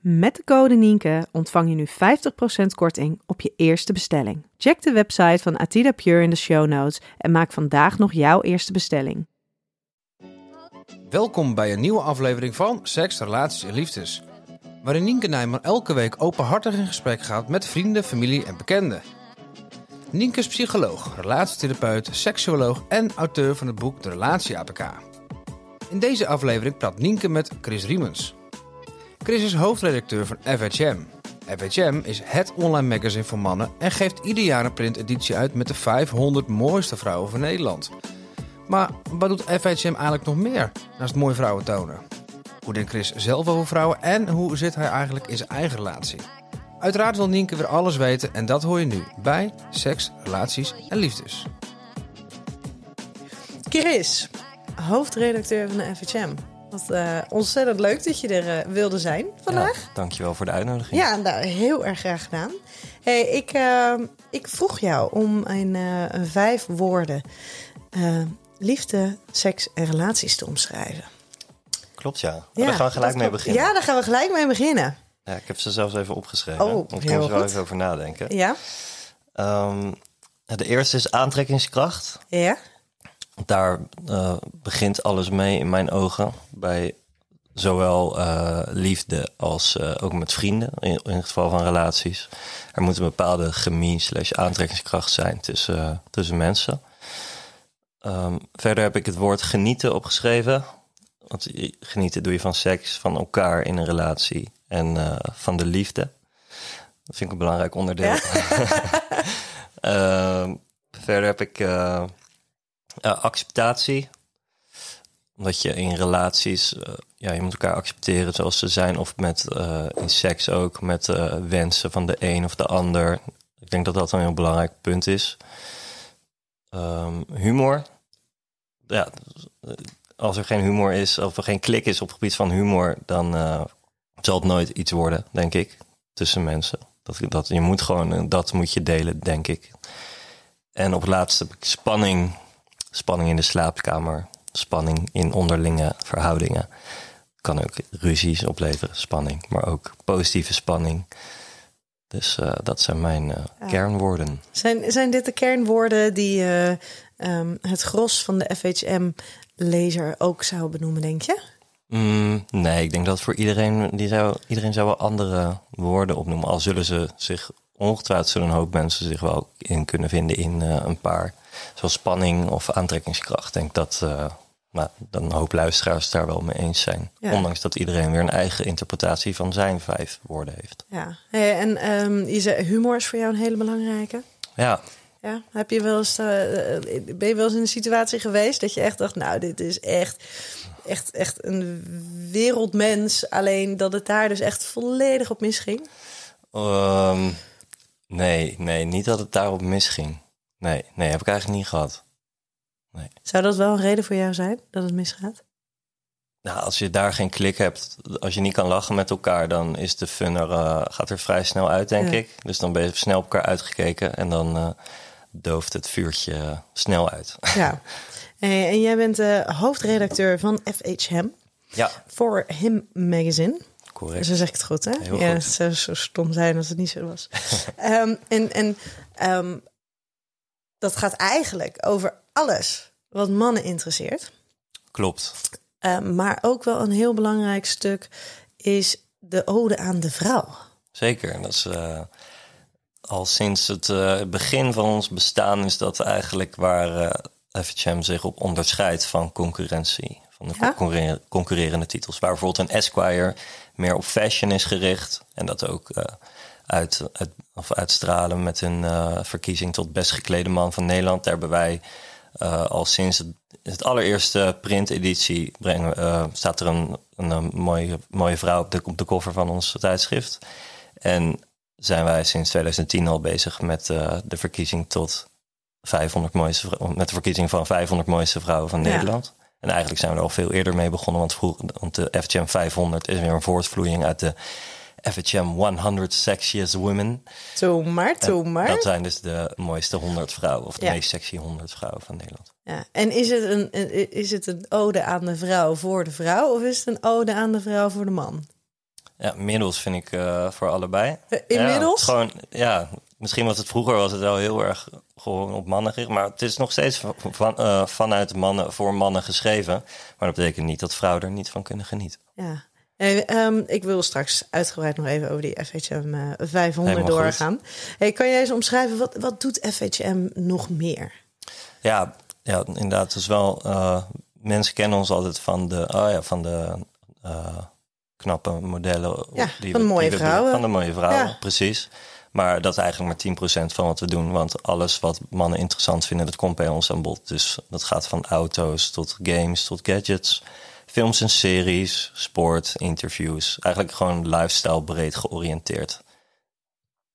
Met de code Nienke ontvang je nu 50% korting op je eerste bestelling. Check de website van Atida Pure in de show notes en maak vandaag nog jouw eerste bestelling. Welkom bij een nieuwe aflevering van Seks, Relaties en Liefdes. Waarin Nienke Nijman elke week openhartig in gesprek gaat met vrienden, familie en bekenden. Nienke is psycholoog, relatietherapeut, seksuoloog en auteur van het boek De Relatie APK. In deze aflevering praat Nienke met Chris Riemens. Chris is hoofdredacteur van FHM. FHM is het online magazine voor mannen en geeft ieder jaar een printeditie uit met de 500 mooiste vrouwen van Nederland. Maar wat doet FHM eigenlijk nog meer naast mooie vrouwen tonen? Hoe denkt Chris zelf over vrouwen en hoe zit hij eigenlijk in zijn eigen relatie? Uiteraard wil Nienke weer alles weten en dat hoor je nu bij Seks, Relaties en Liefdes. Chris, hoofdredacteur van de FHM. Wat uh, ontzettend leuk dat je er uh, wilde zijn vandaag. Ja, dankjewel voor de uitnodiging. Ja, nou, heel erg graag gedaan. Hey, ik, uh, ik vroeg jou om een, vijf woorden liefde, seks en relaties te omschrijven. Klopt, ja. ja daar gaan we gelijk mee beginnen. Ja, daar gaan we gelijk mee beginnen. Ja, ik heb ze zelfs even opgeschreven. Oh, ik moet er wel even over nadenken. Ja. Um, de eerste is aantrekkingskracht. Ja. Daar uh, begint alles mee in mijn ogen. Bij zowel uh, liefde als uh, ook met vrienden, in, in, het geval van relaties. Er moet een bepaalde chemie slash aantrekkingskracht zijn tussen, tussen mensen. Um, verder heb ik het woord genieten opgeschreven. Want genieten doe je van seks, van elkaar in een relatie en van de liefde. Dat vind ik een belangrijk onderdeel. Ja. verder heb ik uh, acceptatie. Omdat je in relaties, uh, ja, je moet elkaar accepteren zoals ze zijn. Of met, uh, in seks ook, met wensen van de een of de ander. Ik denk dat dat een heel belangrijk punt is. Um, humor. Ja, als er geen humor is, of er geen klik is op het gebied van humor, dan zal het nooit iets worden, denk ik, tussen mensen. Dat, dat, je moet gewoon, dat moet je delen, denk ik. En op het laatste spanning Spanning in de slaapkamer, spanning in onderlinge verhoudingen. Kan ook ruzies opleveren, spanning, maar ook positieve spanning. Dus uh, dat zijn mijn uh, ja. kernwoorden. Zijn, zijn dit de kernwoorden die uh, um, het gros van de FHM-lezer ook zou benoemen, denk je? Mm, nee, ik denk dat voor iedereen, die zou, iedereen zou wel andere woorden opnoemen. Al zullen ze zich, ongetwijfeld zullen een hoop mensen zich wel in kunnen vinden in een paar zoals spanning of aantrekkingskracht. denk dat uh, nou, dan een hoop luisteraars daar wel mee eens zijn. Ondanks dat iedereen weer een eigen interpretatie van zijn vijf woorden heeft. Ja, en um, je zei, humor is voor jou een hele belangrijke. Ja. Ja, heb je wel eens, uh, ben je wel eens in een situatie geweest dat je echt dacht, nou, dit is echt, echt, echt een wereldmens. Alleen dat het daar dus echt volledig op misging? Um, nee, nee, niet dat het daarop misging. Nee, nee, heb ik eigenlijk niet gehad. Nee. Zou dat wel een reden voor jou zijn dat het misgaat? Nou, als je daar geen klik hebt, als je niet kan lachen met elkaar, dan is de fun er, uh, gaat er vrij snel uit, denk ik. Dus dan ben je snel op elkaar uitgekeken en dan uh, dooft het vuurtje snel uit. Ja, en jij bent hoofdredacteur van FHM. Ja. Voor Him Magazine. Correct. Zo zeg ik het goed, hè? Heel ja, goed. het zou zo stom zijn als het niet zo was. um, en en um, dat gaat eigenlijk over alles wat mannen interesseert. Klopt. Eh, maar ook wel een heel belangrijk stuk is de ode aan de vrouw. Zeker. Dat is uh, al sinds het uh, begin van ons bestaan is dat eigenlijk waar uh, FHM zich op onderscheidt van concurrentie. Van de ja? concurrerende titels. Waar bijvoorbeeld een Esquire meer op fashion is gericht. En dat ook uit, uit, of uitstralen met een verkiezing tot best geklede man van Nederland. Daar hebben wij al sinds het, het allereerste printeditie brengen, staat er een, een, mooie, mooie vrouw op de, op de cover van ons tijdschrift. En zijn wij sinds 2010 al bezig met de verkiezing tot 500 mooiste met de verkiezing van 500 mooiste vrouwen van Nederland. En eigenlijk zijn we er al veel eerder mee begonnen, want, vroeg, want de FHM 500 is weer een voortvloeiing uit de FHM 100 Sexiest Women. Toe maar, toe maar. Dat zijn dus de mooiste 100 vrouwen, of de ja. meest sexy 100 vrouwen van Nederland. Ja. En is het, een, is het een ode aan de vrouw voor de vrouw, of is het een ode aan de vrouw voor de man? Ja, middels vind ik uh, voor allebei. Inmiddels? Ja, gewoon, ja, misschien was het vroeger was het wel heel erg gewoon op mannen gericht. Maar het is nog steeds van, uh, vanuit mannen voor mannen geschreven. Maar dat betekent niet dat vrouwen er niet van kunnen genieten. Ja. Hey, um, ik wil straks uitgebreid nog even over die FHM uh, 500 Helemaal doorgaan. Hey, kan jij eens omschrijven, wat, wat doet FHM nog meer? Ja, ja inderdaad. Is wel... Uh, mensen kennen ons altijd van de... Oh ja, van de knappe modellen. Ja, die van de mooie vrouwen. Van de mooie vrouwen, ja. precies. Maar dat is eigenlijk maar 10% van wat we doen. Want alles wat mannen interessant vinden, dat komt bij ons aan bod. Dus dat gaat van auto's tot games tot gadgets. Films en series, sport, interviews. Eigenlijk gewoon lifestyle breed georiënteerd.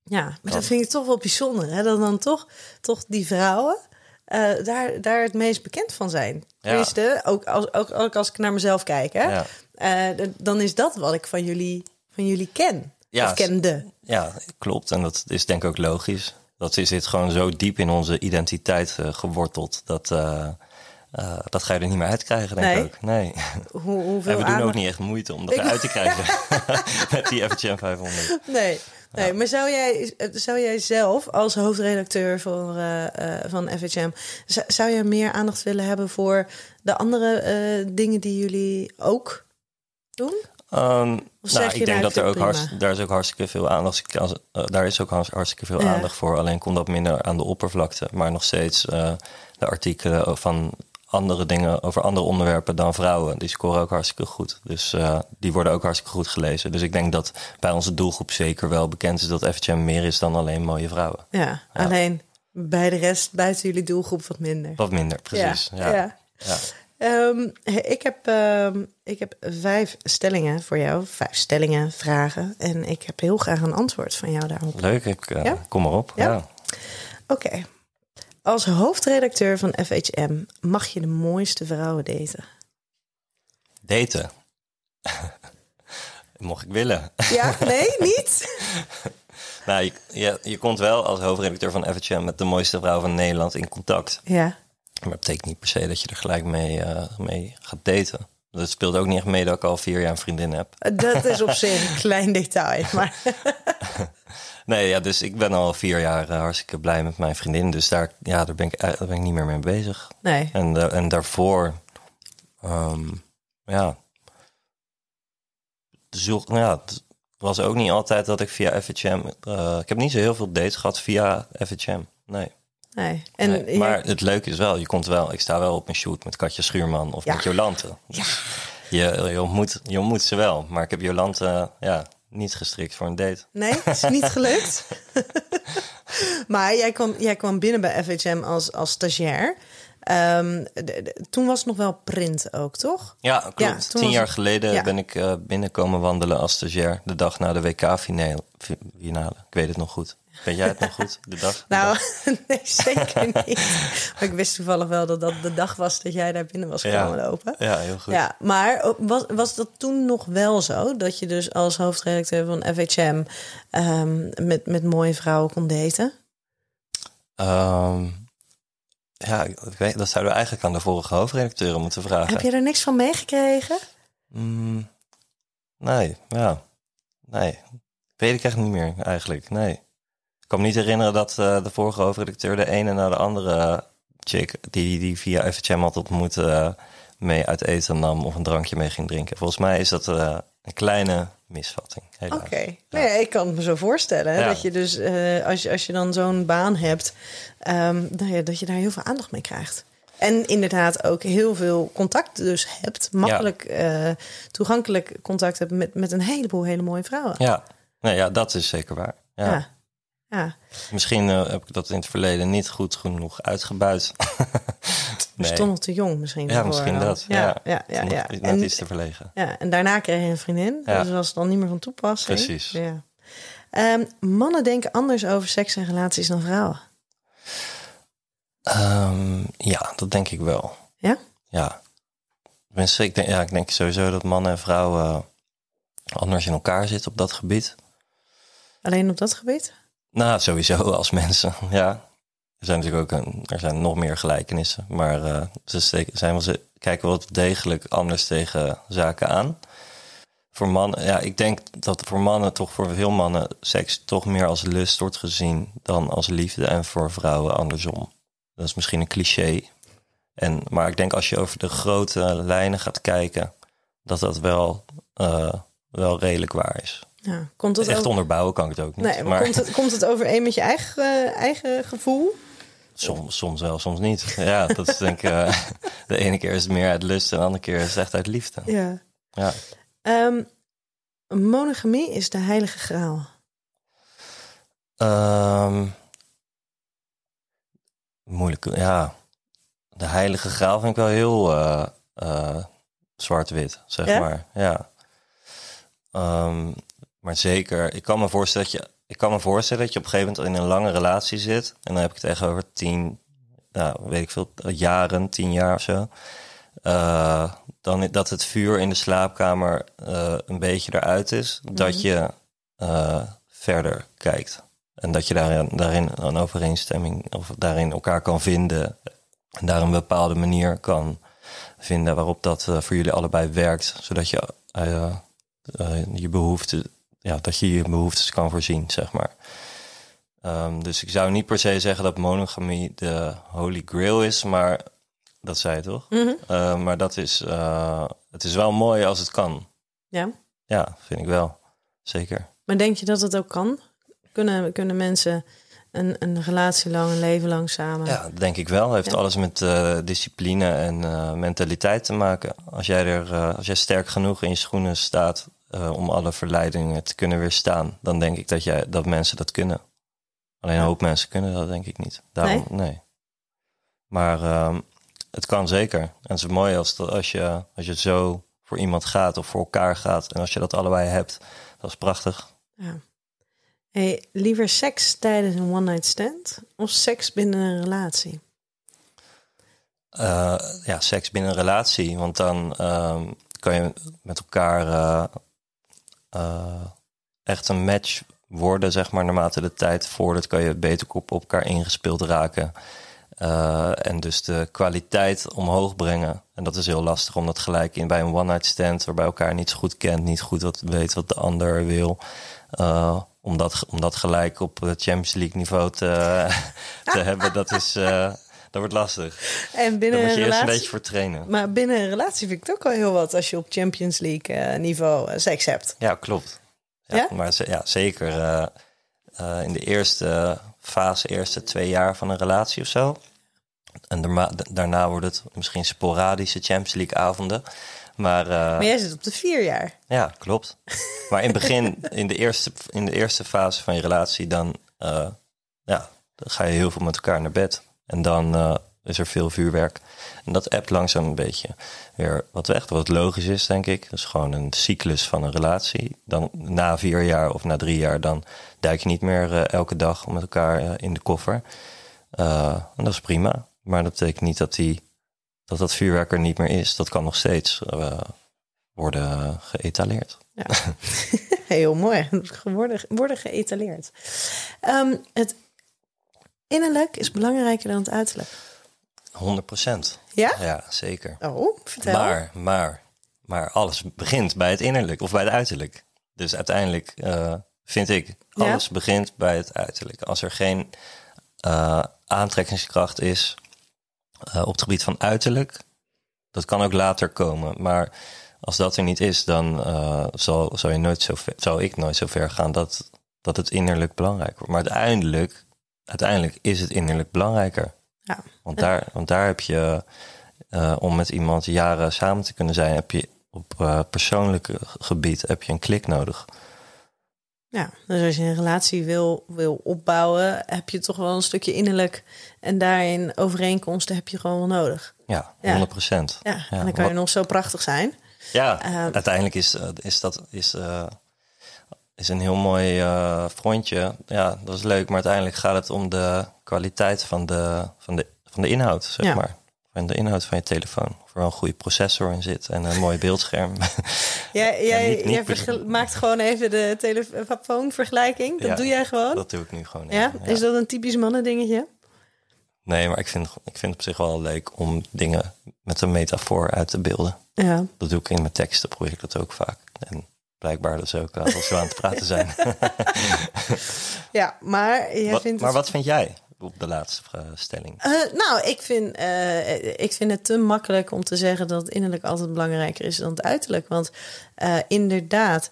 Ja, maar dat vind ik toch wel bijzonder. Hè? Dat dan toch, toch die vrouwen uh, daar, daar het meest bekend van zijn. Ja. ook, als, ook, ook als ik naar mezelf kijk. Hè? Ja. Uh, dan is dat wat ik van jullie, van jullie ken. Ja, of kende. Ja, klopt. En dat is denk ik ook logisch. Dat zit gewoon zo diep in onze identiteit uh, geworteld. Dat, uh, uh, dat ga je er niet meer uitkrijgen, denk nee. ik ook. Nee. Hoe, hoeveel en we doen ook niet echt moeite om dat eruit te krijgen. Met die FHM 500. Nee. Nee, ja. maar zou jij, zou jij zelf als hoofdredacteur van, uh, uh, van FHM, zou je meer aandacht willen hebben voor de andere uh, dingen die jullie ook doen? Um, nou, ik denk dat er ook hartst, daar is ook hartstikke veel aandacht. Als, uh, daar is ook hartstikke veel ja. aandacht voor. Alleen komt dat minder aan de oppervlakte. Maar nog steeds uh, de artikelen van andere dingen over andere onderwerpen dan vrouwen. Die scoren ook hartstikke goed. Dus uh, die worden ook hartstikke goed gelezen. Dus ik denk dat bij onze doelgroep zeker wel bekend is dat FHM meer is dan alleen mooie vrouwen. Ja, ja. alleen bij de rest buiten jullie doelgroep wat minder. Wat minder, precies. Ja. ja. Um, ik, heb, um, ik heb vijf stellingen voor jou. Vijf stellingen, vragen. En ik heb heel graag een antwoord van jou daarop. Leuk, ik uh, ja? kom maar op. Ja. Oké. Okay. Als hoofdredacteur van FHM mag je de mooiste vrouwen daten? Daten? Mocht ik willen. Ja, nee, niet? nou, je, je, je komt wel als hoofdredacteur van FHM met de mooiste vrouw van Nederland in contact. Ja. Maar dat betekent niet per se dat je er gelijk mee, uh, mee gaat daten. Dat speelt ook niet echt mee dat ik al vier jaar een vriendin heb. Dat is op zich een klein detail. Maar... nee, ja, dus ik ben al vier jaar uh, hartstikke blij met mijn vriendin. Dus daar, ja, daar, ben, ik, daar ben ik niet meer mee bezig. Nee. En, uh, en daarvoor, um, ja, zoek, ja, het was ook niet altijd dat ik via FHM... ik heb niet zo heel veel dates gehad via FHM, nee. Nee. En nee, maar het leuke is wel, je komt wel, ik sta wel op een shoot met Katja Schuurman of ja. met Jolante. Ja. Je, je, ontmoet, je ontmoet ze wel, maar ik heb Jolante ja, niet gestrikt voor een date. Nee, is niet gelukt. maar jij kwam, jij kwam binnen bij FHM als, als stagiair. Um, de, de, toen was het nog wel print ook, toch? Ja, klopt. Ja, Tien jaar geleden ja. ben ik uh, binnenkomen wandelen als stagiair. De dag na de WK-finale. Ik weet het nog goed. Weet jij het nog goed, de dag? De nou, dag? nee, zeker niet. maar ik wist toevallig wel dat dat de dag was dat jij daar binnen was gekomen ja. lopen. Ja, heel goed. Ja, maar was, was dat toen nog wel zo? Dat je dus als hoofdredacteur van FHM um, met, met mooie vrouwen kon daten? Um, ja, dat zouden we eigenlijk aan de vorige hoofdredacteuren moeten vragen. Heb je er niks van meegekregen? Mm, nee, ja. Nee, weet ik echt niet meer eigenlijk, nee. Ik kan me niet herinneren dat uh, de vorige hoofdredacteur de ene naar de andere chick... die, die via FHM had ontmoet... Uh, mee uit eten nam of een drankje mee ging drinken. Volgens mij is dat eh, een kleine misvatting. Oké, nou ja, ik kan het me zo voorstellen. hè, Ja. Dat je dus, eh, als, je, als je dan zo'n baan hebt, ehm, nou ja, dat je daar heel veel aandacht mee krijgt. En inderdaad ook heel veel contact dus hebt. Makkelijk eh, toegankelijk contact hebt met, met een heleboel hele mooie vrouwen. Ja, nee, ja dat is zeker waar. Ja. Ja. Misschien eh, heb ik dat in het verleden niet goed genoeg uitgebuit. Je stond nog te jong misschien. Ja, misschien dan. dat. Ja, Ja, ja, ja. Net En, iets te verlegen. ja, en daarna kreeg je een vriendin. Ja. Dus was het dan niet meer van toepassing. Precies. Ja. Ehm, mannen denken anders over seks en relaties dan vrouwen. Ehm, ja, dat denk ik wel. Ja? Ja. Ik denk, ja, ik denk sowieso dat mannen en vrouwen eh, anders in elkaar zitten op dat gebied. Alleen op dat gebied? Nou, sowieso als mensen, ja. Er zijn natuurlijk ook een, er zijn nog meer gelijkenissen, maar eh, ze, zijn wel, ze kijken wel degelijk anders tegen zaken aan. Voor mannen, ja, ik denk dat voor mannen toch voor veel mannen seks toch meer als lust wordt gezien dan als liefde en voor vrouwen andersom. Dat is misschien een cliché. En, maar ik denk als je over de grote lijnen gaat kijken, dat dat wel, eh, wel redelijk waar is. Ja. Komt het Echt over... onderbouwen kan ik het ook niet. Nee, maar, Komt, het, komt het overeen met je eigen, eh, eigen gevoel? Soms, soms wel, soms niet. Ja, dat is denk ik... eh, de ene keer is het meer uit lust en de andere keer is het echt uit liefde. Ja. Ja. Ehm, monogamie is de heilige graal. Ehm, moeilijk, ja. De heilige graal vind ik wel heel eh, zwart-wit, zeg Ja? maar. Ja. Ehm, maar zeker, ik kan me voorstellen dat je... Ik kan me voorstellen dat je op een gegeven moment in een lange relatie zit. En dan heb ik het echt over tien, nou, weet ik veel, jaren, tien jaar of zo. Eh, dan dat het vuur in de slaapkamer eh, een beetje eruit is. Dat je eh, verder kijkt. En dat je daarin, daarin een overeenstemming of daarin elkaar kan vinden. En daar een bepaalde manier kan vinden waarop dat voor jullie allebei werkt. Zodat je je behoeften, ja, dat je je behoeftes kan voorzien, zeg maar. Ehm, dus ik zou niet per se zeggen dat monogamie de holy grail is, maar dat zei je toch? Eh, maar dat is, eh, het is wel mooi als het kan. Ja. Ja, vind ik wel. Zeker. Maar denk je dat het ook kan? Kunnen, kunnen mensen een, een relatie lang, een leven lang samen? Ja, denk ik wel. Heeft Ja. alles met eh, discipline en eh, mentaliteit te maken. Als jij, er, als jij sterk genoeg in je schoenen staat eh, om alle verleidingen te kunnen weerstaan, dan denk ik dat, jij, dat mensen dat kunnen. Alleen een hoop mensen kunnen dat denk ik niet. Daarom, nee. Maar ehm, het kan zeker. En het is mooi als, dat- als, je, als je zo voor iemand gaat of voor elkaar gaat. En als je dat allebei hebt, dat is prachtig. Ja. Hey, liever seks tijdens een one-night stand of seks binnen een relatie? Eh, ja, seks binnen een relatie. Want dan ehm, kan je met elkaar eh, eh, echt een match worden, zeg maar, naarmate de tijd vordert, kan je beter op op elkaar ingespeeld raken. Eh, en dus de kwaliteit omhoog brengen. En dat is heel lastig om dat gelijk in bij een one-night stand, waarbij elkaar niet zo goed kent, niet goed wat weet wat de ander wil. eh, om, dat, om dat gelijk op Champions League niveau te, te hebben, dat is. Dat wordt lastig. En Daar binnen moet een je eerst een relatie? beetje voor trainen. Maar binnen een relatie vind ik het ook wel heel wat als je op Champions League eh, niveau eh, seks hebt. Ja, klopt. Ja, Ja? Maar ja, zeker eh, in de eerste fase, eerste twee jaar van een relatie of zo. En daarna, daarna wordt het misschien sporadische Champions League avonden. Maar, eh, Maar jij zit op de vier jaar. ja, klopt. Maar in het begin, in de eerste, in de eerste fase van je relatie, dan, ja, dan ga je heel veel met elkaar naar bed. En dan eh, is er veel vuurwerk. En dat appt langzaam een beetje weer wat weg. Wat logisch is, denk ik. Dat is gewoon een cyclus van een relatie. Dan na vier jaar of na drie jaar, dan duik je niet meer eh, elke dag met elkaar eh, in de koffer. En dat is prima. Maar dat betekent niet dat, die, dat dat vuurwerk er niet meer is. Dat kan nog steeds worden geëtaleerd. Ja. Heel mooi. Worden, worden geëtaleerd. Ehm, het innerlijk is belangrijker dan het uiterlijk. 100 procent. Ja? Ja, zeker. Oh, vertel. Maar, maar, maar alles begint bij het innerlijk of bij het uiterlijk. Dus uiteindelijk eh, vind ik, Ja? alles begint bij het uiterlijk. Als er geen eh, aantrekkingskracht is eh, op het gebied van uiterlijk, Dat kan ook later komen. Maar als dat er niet is, dan zal, zal, je nooit zo ver, zal ik nooit zo ver gaan dat, dat het innerlijk belangrijk wordt. Maar uiteindelijk, uiteindelijk is het innerlijk belangrijker. Ja. Want, daar, want daar heb je, uh, om met iemand jaren samen te kunnen zijn, heb je op uh, persoonlijk gebied heb je een klik nodig. Ja, dus als je een relatie wil, wil opbouwen, heb je toch wel een stukje innerlijk. En daarin overeenkomsten heb je gewoon wel nodig. Ja, 100 procent. Ja. ja, en dan kan je nog zo prachtig zijn. Ja, uh, uiteindelijk is, is dat is, is een heel mooi uh, frontje. Ja, dat is leuk, maar uiteindelijk gaat het om de kwaliteit van de, van de, van de inhoud, zeg ja. maar. Van de inhoud van je telefoon. Of er wel een goede processor in zit en een mooi beeldscherm. Ja, jij niet, niet jij maakt gewoon even de telefoonvergelijking. Dat ja, doe jij gewoon? Dat doe ik nu gewoon. Ja? ja? Is dat een typisch mannendingetje? Nee, maar ik vind, ik vind het op zich wel leuk om dingen met een metafoor uit te beelden. Ja. Dat doe ik in mijn teksten, probeer ik dat ook vaak. En blijkbaar dus ook als we aan het praten zijn. ja, maar jij wat, vindt Maar het... wat vind jij op de laatste stelling? Uh, nou, ik vind, uh, ik vind het te makkelijk om te zeggen dat het innerlijk altijd belangrijker is dan het uiterlijk. Want uh, inderdaad,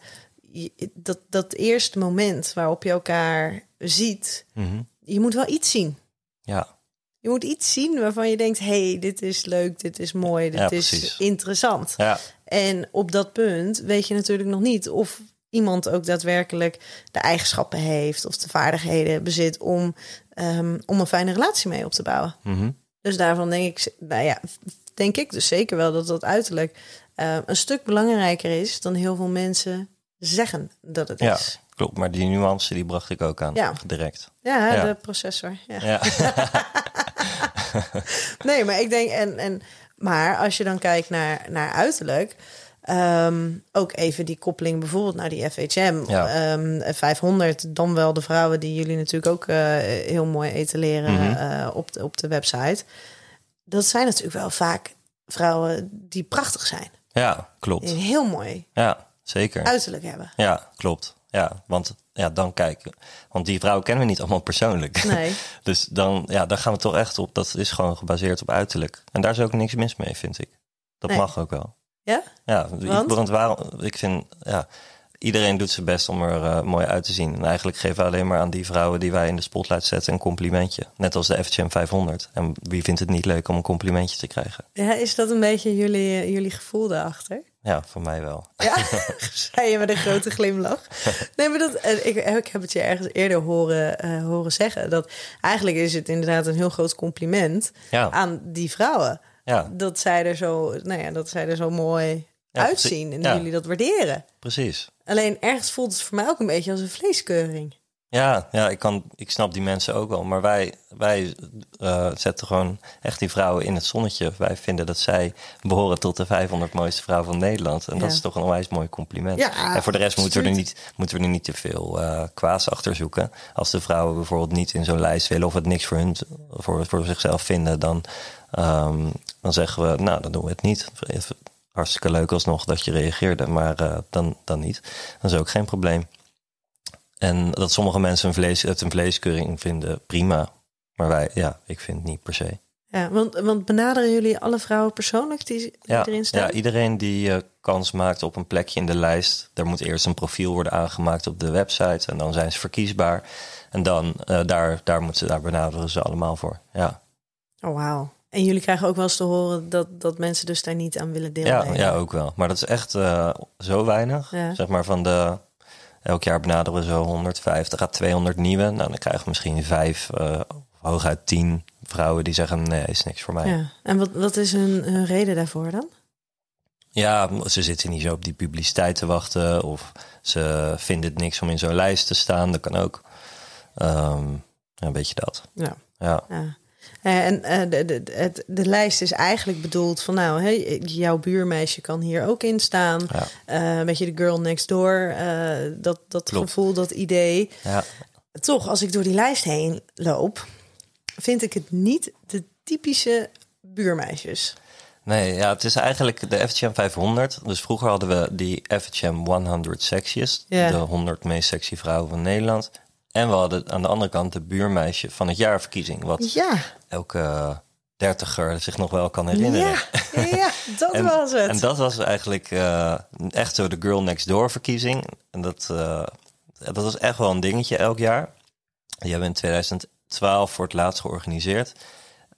dat, dat eerste moment waarop je elkaar ziet, mm -hmm. je moet wel iets zien. Ja. Je moet iets zien waarvan je denkt: hey, dit is leuk, dit is mooi, dit ja, is precies. interessant. Ja. En op dat punt weet je natuurlijk nog niet of iemand ook daadwerkelijk de eigenschappen heeft of de vaardigheden bezit om, um, om een fijne relatie mee op te bouwen. Mm -hmm. Dus daarvan denk ik, nou ja, denk ik dus zeker wel dat dat uiterlijk uh, een stuk belangrijker is dan heel veel mensen zeggen dat het ja. is. Klopt, maar die nuance die bracht ik ook aan Ja. direct. Ja, Ja. de processor. Ja. Ja. Nee, maar ik denk, en, en, maar als je dan kijkt naar, naar uiterlijk, ehm, ook even die koppeling bijvoorbeeld naar die FHM, Ja. ehm, 500, dan wel de vrouwen die jullie natuurlijk ook eh, heel mooi etaleren Mhm. eh, op, de, op de website. Dat zijn natuurlijk wel vaak vrouwen die prachtig zijn, ja, klopt. heel mooi Ja, zeker. uiterlijk hebben. Ja, klopt. Ja, want ja, dan kijken. Want die vrouwen kennen we niet allemaal persoonlijk. Nee. Dus dan, ja, daar gaan we toch echt op. Dat is gewoon gebaseerd op uiterlijk. En daar is ook niks mis mee, vind ik. Dat Nee. mag ook wel. Ja? Ja, Want? want waarom, ik vind, ja, iedereen doet zijn best om er eh, mooi uit te zien. En eigenlijk geven we alleen maar aan die vrouwen die wij in de spotlight zetten een complimentje. Net als de FHM 500. En wie vindt het niet leuk om een complimentje te krijgen? Ja, is dat een beetje jullie, jullie gevoel daarachter? Ja, voor mij wel. Ja, zei je met een grote glimlach. Nee, maar dat, eh, ik, ik heb het je ergens eerder horen, eh, horen zeggen. Dat eigenlijk is het inderdaad een heel groot compliment Ja, aan die vrouwen. ja Dat zij er zo, nou ja, dat zij er zo mooi Ja, uitzien en jullie dat waarderen. precies. Alleen ergens voelt het voor mij ook een beetje als een vleeskeuring. Ja, ja ik, kan, ik snap die mensen ook wel. Maar wij, wij eh, zetten gewoon echt die vrouwen in het zonnetje. Wij vinden dat zij behoren tot de 500 mooiste vrouwen van Nederland. En dat is toch een onwijs mooi compliment. Ja, en voor de rest moeten we, er niet, moeten we er niet te veel eh kwaas achter zoeken. Als de vrouwen bijvoorbeeld niet in zo'n lijst willen... of het niks voor, hun, voor, voor zichzelf vinden... Dan, ehm, dan zeggen we, nou, dan doen we het niet. Hartstikke leuk alsnog dat je reageerde, maar eh, dan, dan niet. Dat is ook geen probleem. En dat sommige mensen een vlees, het een vleeskeuring vinden, prima. Maar wij, ja, ik vind het niet per se. Ja, want, want benaderen jullie alle vrouwen persoonlijk die, Ja, erin staan? ja iedereen die eh, kans maakt op een plekje in de lijst, daar moet eerst een profiel worden aangemaakt op de website. En dan zijn ze verkiesbaar. En dan, eh, daar, daar, moeten, daar benaderen ze allemaal voor. Ja, Oh, wauw. En jullie krijgen ook wel eens te horen dat, dat mensen dus daar niet aan willen ja, deelnemen. ja, ook wel. Maar dat is echt eh, zo weinig. Ja. Zeg maar van de. Elk jaar benaderen we zo 150 à 200 nieuwe. Nou, dan krijgen we misschien vijf, eh, hooguit tien vrouwen die zeggen: nee, is niks voor mij. Ja. En wat, wat is hun, hun reden daarvoor dan? Ja, ze zitten niet zo op die publiciteit te wachten. Of ze vinden het niks om in zo'n lijst te staan. Dat kan ook. Ehm, een beetje dat. Ja. Ja, Ja. Eh, En eh, de, de, de, de lijst is eigenlijk bedoeld van nou, hey, jouw buurmeisje kan hier ook in staan. ja, Eh, een beetje de girl next door. dat dat Klopt. gevoel, dat idee. ja. Toch, als ik door die lijst heen loop, vind ik het niet de typische buurmeisjes. Nee, ja, het is eigenlijk de FHM 500. Dus vroeger hadden we die FHM 100 Sexiest. De 100 meest sexy vrouwen van Nederland. En we hadden aan de andere kant de buurmeisje van het jaarverkiezing. Wat Ja, elke dertiger zich nog wel kan herinneren. Ja, ja dat En- was het. En dat was eigenlijk eh, echt zo de Girl Next Door verkiezing. En dat, eh, dat was echt wel een dingetje elk jaar. Die hebben we in 2012 voor het laatst georganiseerd.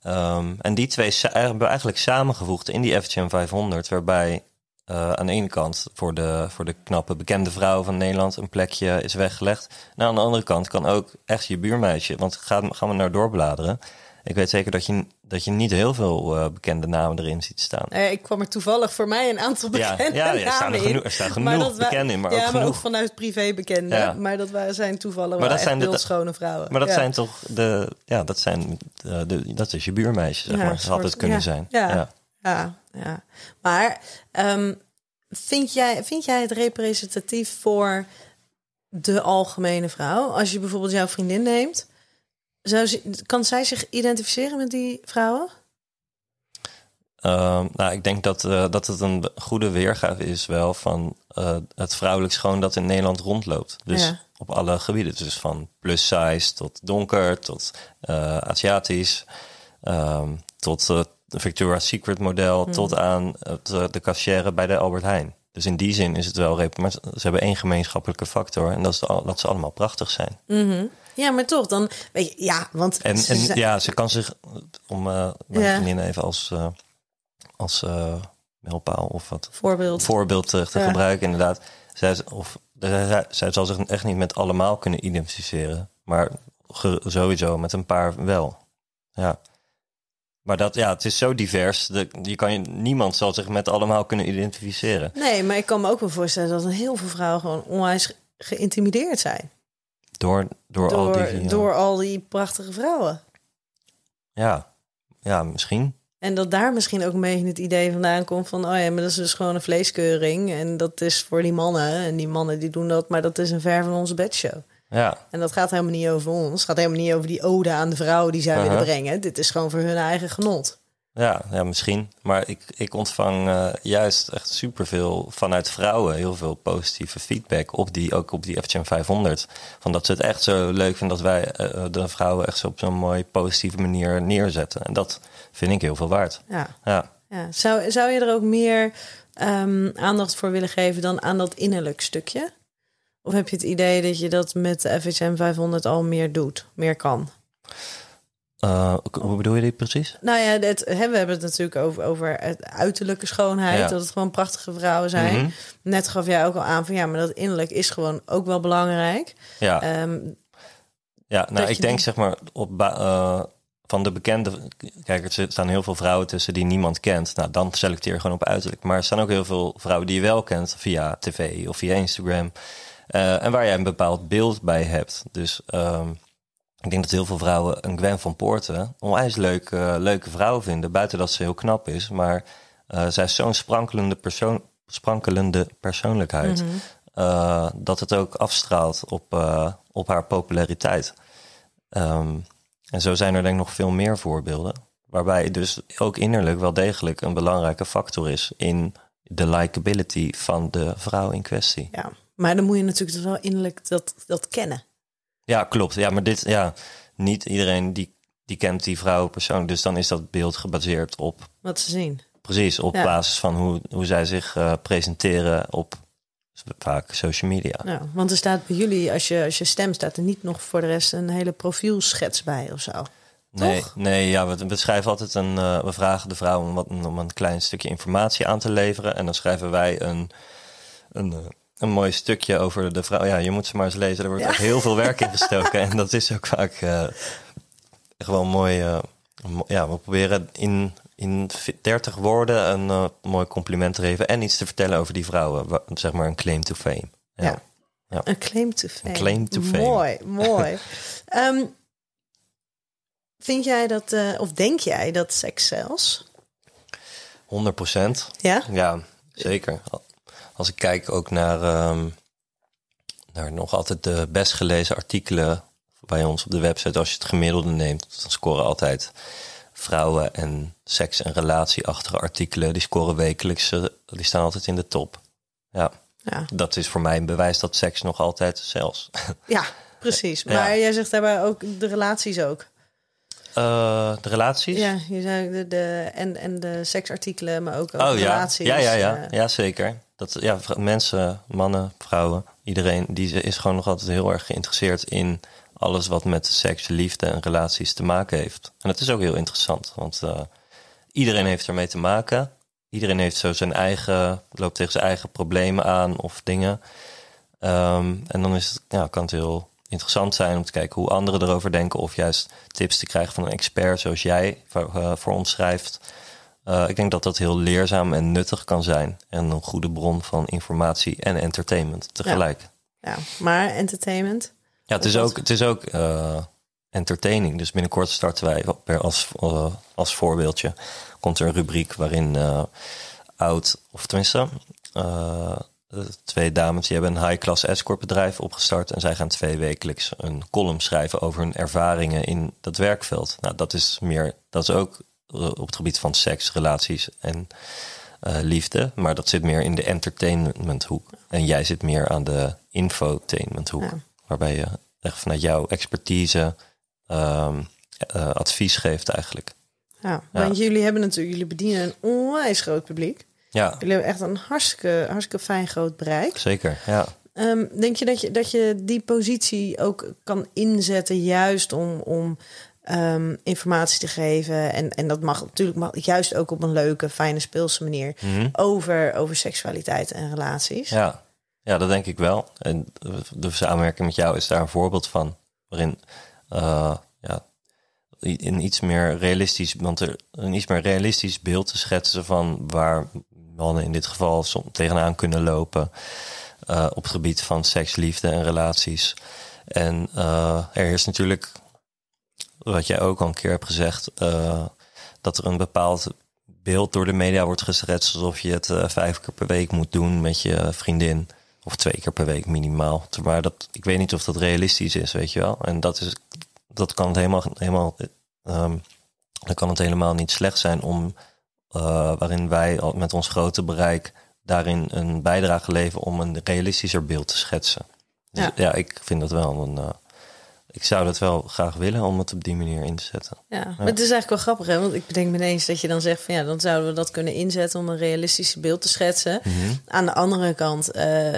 Ehm, en die twee hebben we eigenlijk samengevoegd in die FGM 500. Waarbij eh, aan de ene kant voor de, voor de knappe bekende vrouw van Nederland een plekje is weggelegd. En aan de andere kant kan ook echt je buurmeisje. Want gaan, gaan we nou doorbladeren. Ik weet zeker dat je, dat je niet heel veel eh, bekende namen erin ziet staan. Eh, ik kwam er toevallig voor mij een aantal Ja, bekende ja, er staan namen er in. genoeg- er staan Maar genoeg dat wa- bekende in, maar ja, ook maar genoeg. ook vanuit privé bekende. Ja. Maar dat wa- zijn toevallig Maar dat zijn de- beeldschone vrouwen. Maar dat Ja. zijn toch de, ja, dat zijn de, de- dat is je buurmeisje, zeg Ja, maar. Dat had het kunnen ja, zijn. ja. Ja. Ja. Maar ehm, vind, jij, vind jij het representatief voor de algemene vrouw? Als je bijvoorbeeld jouw vriendin neemt, zou ze, kan zij zich identificeren met die vrouwen? Ehm, nou, ik denk dat, eh, dat het een goede weergave is wel van eh, het vrouwelijk schoon dat in Nederland rondloopt. Dus Ja. op alle gebieden. Dus van plus size tot donker, tot eh, Aziatisch, ehm, tot de Victoria's Secret model, tot aan eh, de cashier bij de Albert Heijn. Dus in die zin is het wel rep- Maar ze hebben één gemeenschappelijke factor en dat is dat ze allemaal prachtig zijn. Ja, maar toch, dan weet je, ja, want En, ze en zijn- ja, ze kan zich, om eh mijn Ja. vriendin even als, eh, als eh mijlpaal of wat voorbeeld. voorbeeld te Ja. gebruiken, inderdaad. Zij, of, zij, zij zal zich echt niet met allemaal kunnen identificeren, maar ge- sowieso met een paar wel. Ja. Maar dat, ja, het is zo divers. De, je kan je, niemand zal zich met allemaal kunnen identificeren. Nee, maar ik kan me ook wel voorstellen dat heel veel vrouwen gewoon onwijs ge- geïntimideerd zijn. Door, door, al die... ja. door al die prachtige vrouwen. Ja. ja, misschien. En dat daar misschien ook een beetje het idee vandaan komt van... oh ja, maar dat is dus gewoon een vleeskeuring. En dat is voor die mannen. En die mannen die doen dat, maar dat is een ver van onze bedshow. Ja, En dat gaat helemaal niet over ons. Het gaat helemaal niet over die ode aan de vrouwen die zij Uh-huh. willen brengen. Dit is gewoon voor hun eigen genot. Ja, ja misschien. Maar ik, ik ontvang eh, juist echt superveel vanuit vrouwen. Heel veel positieve feedback op die, ook op die FGM 500. Van dat ze het echt zo leuk vinden dat wij eh, de vrouwen echt zo op zo'n mooi positieve manier neerzetten. En dat vind ik heel veel waard. Ja. Ja. Ja. Zou, zou je er ook meer ehm, aandacht voor willen geven dan aan dat innerlijk stukje? Of heb je het idee dat je dat met de FHM 500 al meer doet, meer kan? Eh, hoe bedoel je dit precies? Nou ja, het, we hebben het natuurlijk over, over het uiterlijke schoonheid. Ja. Dat het gewoon prachtige vrouwen zijn. Mhm. Net gaf jij ook al aan van ja, maar dat innerlijk is gewoon ook wel belangrijk. Ja, Ehm, ja nou ik denk zeg maar op eh, van de bekende... Kijk, er staan heel veel vrouwen tussen die niemand kent. Nou, dan selecteer je gewoon op uiterlijk. Maar er staan ook heel veel vrouwen die je wel kent via tv of via Instagram. Eh, en waar jij een bepaald beeld bij hebt. Dus ehm, ik denk dat heel veel vrouwen een Gwen van Poorten onwijs leuke, leuke vrouw vinden. Buiten dat ze heel knap is. Maar eh, zij is zo'n sprankelende, persoon, sprankelende persoonlijkheid. eh, dat het ook afstraalt op, op haar populariteit. Ehm, en zo zijn er denk ik nog veel meer voorbeelden. Waarbij dus ook innerlijk wel degelijk een belangrijke factor is in de likability van de vrouw in kwestie. ja. Maar dan moet je natuurlijk dus wel innerlijk dat, dat kennen. Ja, klopt. Ja, maar dit, ja, niet iedereen die, die kent die vrouw persoonlijk. Dus dan is dat beeld gebaseerd op, Wat ze zien. precies, op Ja. basis van hoe, hoe zij zich eh, presenteren op vaak social media. Nou, want er staat bij jullie, als je, als je stem staat er niet nog voor de rest een hele profielschets bij of zo. Nee, Toch? nee ja, we, we schrijven altijd een. eh, we vragen de vrouw om, wat, om een klein stukje informatie aan te leveren. En dan schrijven wij een, een, eh, een mooi stukje over de vrouw. Ja, je moet ze maar eens lezen. Er wordt Ja. echt heel veel werk in gestoken. en dat is ook vaak eh, gewoon mooi. eh, mo- ja, we proberen in, in 30 woorden een eh, mooi compliment te geven. En iets te vertellen over die vrouwen. Zeg maar een claim to fame. Ja. Ja. Een claim to fame. claim to fame. Mooi, mooi. Ehm, vind jij dat, of denk jij dat seks zelfs? 100 procent. Ja? Ja, zeker. Als ik kijk ook naar, ehm, naar nog altijd de best gelezen artikelen bij ons op de website, als je het gemiddelde neemt, dan scoren altijd vrouwen en seks- en relatieachtige artikelen, die scoren wekelijks, eh, die staan altijd in de top. Ja, Ja, dat is voor mij een bewijs dat seks nog altijd zelfs. ja precies. Ja. Maar jij zegt daarbij ook de relaties ook. Eh, de relaties? Ja, je zei de, de, en, en de seksartikelen, maar ook over Oh ja. relaties. ja, ja, ja, eh, ja, zeker. Dat, ja, mensen, mannen, vrouwen, iedereen die is gewoon nog altijd heel erg geïnteresseerd in alles wat met seks, liefde en relaties te maken heeft. En dat is ook heel interessant, want eh, iedereen heeft ermee te maken. Iedereen heeft zo zijn eigen, loopt tegen zijn eigen problemen aan of dingen. Ehm, en dan is ja, kan het heel interessant zijn om te kijken hoe anderen erover denken. Of juist tips te krijgen van een expert zoals jij voor, eh, voor ons schrijft. Eh, ik denk dat dat heel leerzaam en nuttig kan zijn. En een goede bron van informatie en entertainment tegelijk. Ja, ja, maar entertainment. het is ook, het is ook eh, entertaining. Dus binnenkort starten wij per als, eh, als voorbeeldje. Komt er een rubriek waarin oud, of tenminste, twee dames die hebben een high-class escort bedrijf opgestart. En zij gaan twee wekelijks een column schrijven over hun ervaringen in dat werkveld. Nou, dat is meer, dat is ook op het gebied van seks, relaties en eh, liefde. Maar dat zit meer in de entertainmenthoek. En jij zit meer aan de infotainmenthoek. Ja. Waarbij je echt vanuit jouw expertise ehm, eh, advies geeft eigenlijk. Ja, want jullie hebben natuurlijk, jullie bedienen een onwijs groot publiek. Ja, Jullie hebben echt een hartstikke, hartstikke fijn groot bereik. zeker. Ja. Ehm, denk je dat, je dat je die positie ook kan inzetten juist om, om ehm, informatie te geven? En, en dat mag natuurlijk mag, juist ook op een leuke, fijne, speelse manier Mhm. over, over seksualiteit en relaties. Ja. ja, dat denk ik wel. En de samenwerking met jou is daar een voorbeeld van. Waarin eh, ja, in iets meer realistisch, want er een iets meer realistisch beeld te schetsen van waar mannen in dit geval som, tegenaan kunnen lopen. eh, op het gebied van seks, liefde en relaties. En eh, er is natuurlijk, wat jij ook al een keer hebt gezegd, eh, dat er een bepaald beeld door de media wordt geschetst alsof je het eh, vijf keer per week moet doen met je vriendin. Of twee keer per week minimaal. Maar dat, ik weet niet of dat realistisch is, weet je wel. En dat, is, dat kan het helemaal, helemaal, dan kan het helemaal niet slecht zijn om, eh, waarin wij al met ons grote bereik daarin een bijdrage leveren om een realistischer beeld te schetsen. Dus Ja. ja, ik vind dat wel een. Ik zou dat wel graag willen om het op die manier in te zetten. Ja, maar het is eigenlijk wel grappig, hè? Want ik bedenk me ineens dat je dan zegt van ja, dan zouden we dat kunnen inzetten om een realistische beeld te schetsen. Aan de andere kant, eh,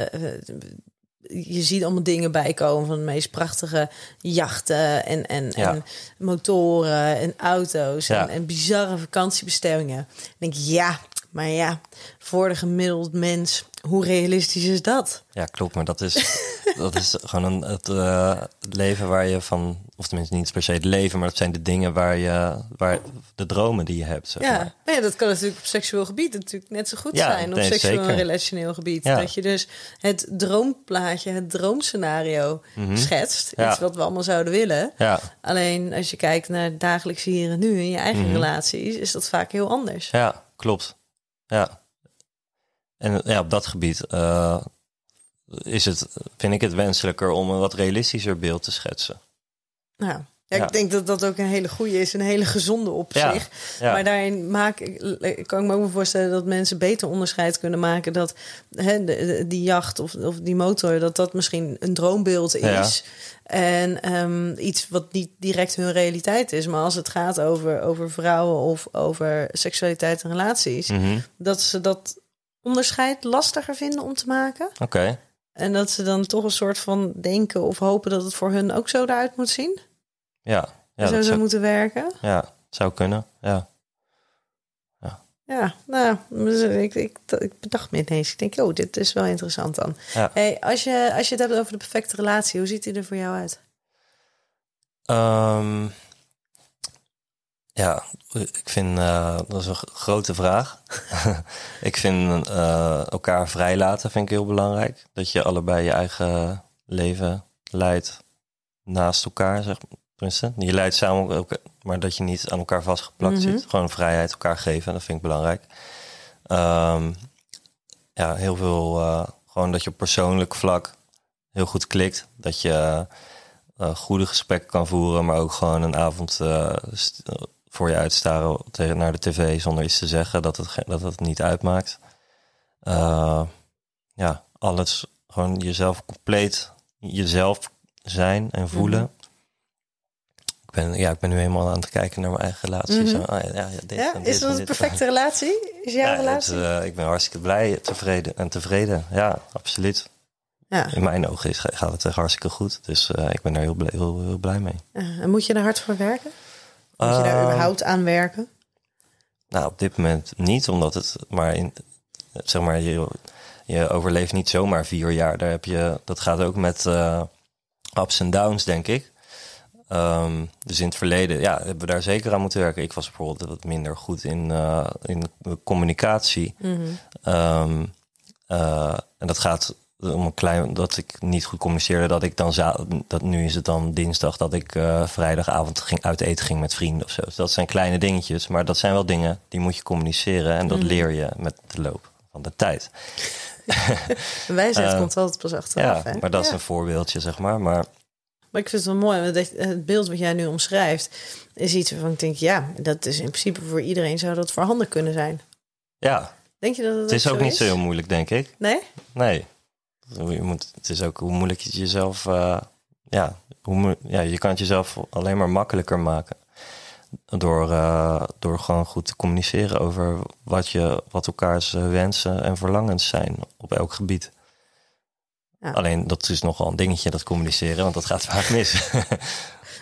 je ziet allemaal dingen bijkomen van de meest prachtige jachten en, en, Ja. en motoren en auto's Ja. en, en bizarre vakantiebestemmingen. Dan denk ik, ja, maar ja, voor de gemiddeld mens, hoe realistisch is dat? Ja, klopt. Maar dat is, dat is gewoon een, het, eh, het leven waar je van, of tenminste niet per se het leven, maar dat zijn de dingen waar je, waar de dromen die je hebt. Zeg Ja, maar. ja, dat kan natuurlijk op seksueel gebied natuurlijk net zo goed Ja, zijn. Op nee, seksueel en relationeel gebied. Ja. Dat je dus het droomplaatje, het droomscenario schetst. Mhm. Ja. Iets wat we allemaal zouden willen. Ja, Alleen als je kijkt naar het dagelijkse hier en nu in je eigen Mhm. relaties, is dat vaak heel anders. ja, klopt. Ja. En ja, op dat gebied eh, is het, vind ik het wenselijker om een wat realistischer beeld te schetsen. Nou, ja, Ja. ik denk dat dat ook een hele goede is, een hele gezonde op Ja, zich. ja. Maar daarin maak ik, kan ik me ook voorstellen dat mensen beter onderscheid kunnen maken dat hè, de, die jacht of, of die motor, dat dat misschien een droombeeld is. En ehm, iets wat niet direct hun realiteit is. Maar als het gaat over, over vrouwen of over seksualiteit en relaties, Mhm. dat ze dat onderscheid lastiger vinden om te maken. Oké. En dat ze dan toch een soort van denken of hopen dat het voor hun ook zo eruit moet zien. Ja, ja, zo zou moeten werken. ja, zou kunnen. Ja. Ja, nou, dus ik, ik, ik bedacht me ineens. Ik denk, oh, dit is wel interessant dan. Ja. Hey, als, je, als je het hebt over de perfecte relatie, hoe ziet die er voor jou uit? Ehm, ja, ik vind eh, dat is een grote vraag. ik vind eh, elkaar vrijlaten vind ik heel belangrijk. Dat je allebei je eigen leven leidt naast elkaar, zeg maar. Tenminste, je leidt samen, ook, maar dat je niet aan elkaar vastgeplakt Mhm. zit. Gewoon vrijheid elkaar geven, dat vind ik belangrijk. Ehm, ja, heel veel, eh, gewoon dat je op persoonlijk vlak heel goed klikt. Dat je goede gesprekken kan voeren, maar ook gewoon een avond voor je uitstaren tegen naar de tv zonder iets te zeggen, dat het, dat het niet uitmaakt. Eh, ja, alles gewoon jezelf compleet jezelf zijn en voelen. Ik ben, ja, ik ben nu helemaal aan het kijken naar mijn eigen relatie. Mhm. Zo, ah, ja, ja, dit Ja, en is dit dat en een dit. perfecte relatie? Is jouw Ja, het, relatie? eh, ik ben hartstikke blij, tevreden en tevreden. Ja, absoluut. ja. In mijn ogen is, gaat het echt hartstikke goed. Dus eh, ik ben daar heel, blij- heel, heel blij mee. En moet je er hard voor werken? Moet je daar Ehm, überhaupt aan werken? Nou, op dit moment niet, omdat het maar in, zeg maar, je, je overleeft niet zomaar vier jaar. Daar heb je, dat gaat ook met eh, ups en downs, denk ik. Ehm, dus in het verleden, ja, hebben we daar zeker aan moeten werken. Ik was bijvoorbeeld wat minder goed in, eh, in communicatie. Ehm, eh, en dat gaat om een klein, dat ik niet goed communiceerde, dat ik dan dat nu is het dan dinsdag dat ik eh, vrijdagavond ging uit eten ging met vrienden of zo. Dus dat zijn kleine dingetjes, maar dat zijn wel dingen die moet je communiceren en dat leer je met de loop van de tijd. Wijsheid eh, komt altijd pas achteraf. ja, hè? maar dat is een voorbeeldje, zeg maar. Maar Maar ik vind het wel mooi, want het beeld wat jij nu omschrijft... is iets waarvan ik denk, ja, dat is in principe voor iedereen... zou dat voorhanden kunnen zijn. ja, Denk je dat het, het is ook niet zo heel moeilijk, denk ik. Nee? Nee. Je moet, het is ook hoe moeilijk je het jezelf. eh, ja, hoe, ja, je kan het jezelf alleen maar makkelijker maken. Door, eh, door gewoon goed te communiceren over wat, je, wat elkaars eh, wensen en verlangens zijn op elk gebied. Ja. Alleen dat is nogal een dingetje, dat communiceren, want dat gaat vaak mis.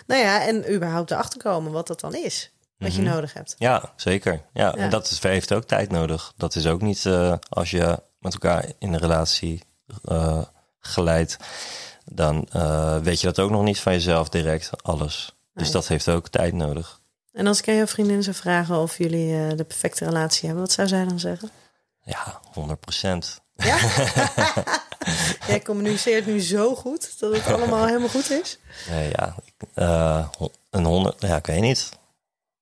Nou ja, en überhaupt erachter komen wat dat dan is. Wat je Mhm. nodig hebt. Ja, zeker. Ja, Ja. En dat is, heeft ook tijd nodig. Dat is ook niet als je met elkaar in een relatie eh geleidt, dan eh, weet je dat ook nog niet van jezelf direct, alles. Dus dat heeft ook tijd nodig. En als ik aan jouw vriendin zou vragen of jullie eh, de perfecte relatie hebben... wat zou zij dan zeggen? Ja, 100 procent. Ja? jij communiceert nu zo goed dat het allemaal helemaal goed is? Nee, ja, ik- een honderd, ja, ik weet niet.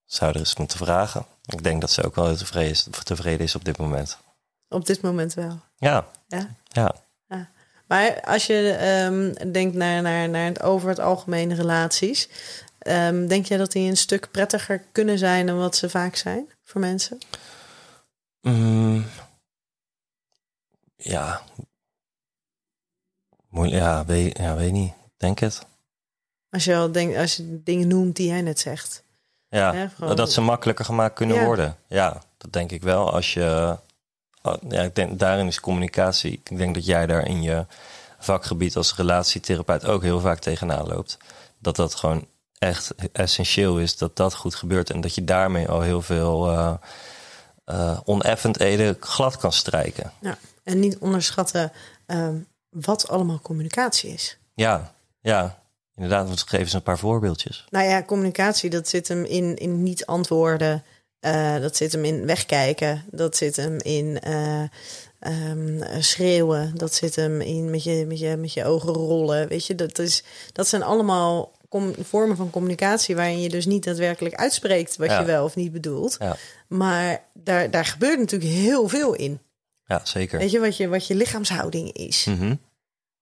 Zou er eens moeten vragen. Ik denk dat ze ook wel heel tevreden is, tevreden is op dit moment. Op dit moment wel. Ja, Ja? ja. Maar als je ehm, denkt naar, naar, naar het over het algemene relaties, ehm, denk jij dat die een stuk prettiger kunnen zijn dan wat ze vaak zijn voor mensen? Mm, ja. Moeilijk, ja, weet, ja, weet niet. Denk het. Als je, al denkt, als je dingen noemt die jij net zegt. Ja, dat ze makkelijker gemaakt kunnen Ja. worden. Ja, dat denk ik wel. Als je, ja, ik denk, daarin is communicatie. Ik denk dat jij daar in je vakgebied als relatietherapeut ook heel vaak tegenaan loopt. Dat dat gewoon echt essentieel is dat dat goed gebeurt. En dat je daarmee al heel veel eh eh, oneffendheden glad kan strijken. Ja. En niet onderschatten ehm, wat allemaal communicatie is. Ja, ja. Inderdaad, want geef eens een paar voorbeeldjes. Nou ja, communicatie, dat zit hem in, in niet antwoorden. Eh, dat zit hem in wegkijken. Dat zit hem in eh, ehm, schreeuwen. Dat zit hem in met je, met, je, met je ogen rollen. Weet je, dat, is, dat zijn allemaal vormen van communicatie waarin je dus niet daadwerkelijk uitspreekt wat Ja. je wel of niet bedoelt. Ja, Maar daar, daar gebeurt natuurlijk heel veel in. ja zeker. Weet je wat, je, wat je lichaamshouding is? Mhm.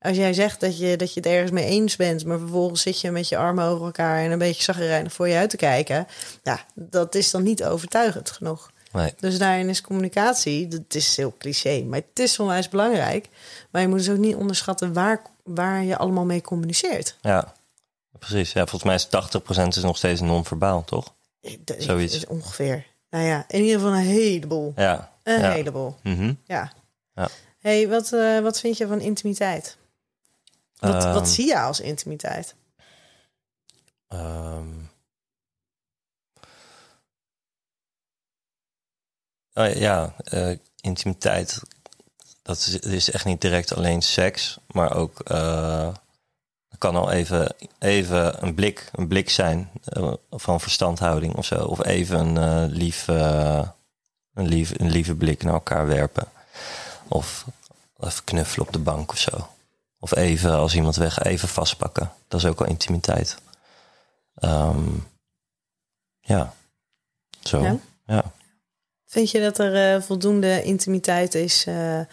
Als jij zegt dat je, dat je het ergens mee eens bent, maar vervolgens zit je met je armen over elkaar en een beetje zagrijnig voor je uit te kijken, ja, dat is dan niet overtuigend genoeg. Nee. Dus daarin is communicatie, dat is heel cliché, maar het is onwijs belangrijk. Maar je moet dus ook niet onderschatten waar, waar je allemaal mee communiceert. Ja, precies. Ja, volgens mij is 80% is nog steeds non-verbaal, toch? Dat Zoiets. is ongeveer. Nou ja, in ieder geval een heleboel. Ja. Een ja. heleboel. Mhm. Ja. Ja. hey, wat, eh, wat vind je van intimiteit? Wat, Ehm, wat zie je als intimiteit? Ehm. Oh, ja, eh, intimiteit. Dat is, is echt niet direct alleen seks, maar ook het kan al even, even een blik, een blik zijn eh, van verstandhouding of zo, of even een lief, een lief, een lieve blik naar elkaar werpen, of even knuffelen op de bank of zo, of even als iemand weg, even vastpakken. Dat is ook al intimiteit. Ehm, ja, zo. Ja? Ja. Vind je dat er eh, voldoende intimiteit is eh, eh,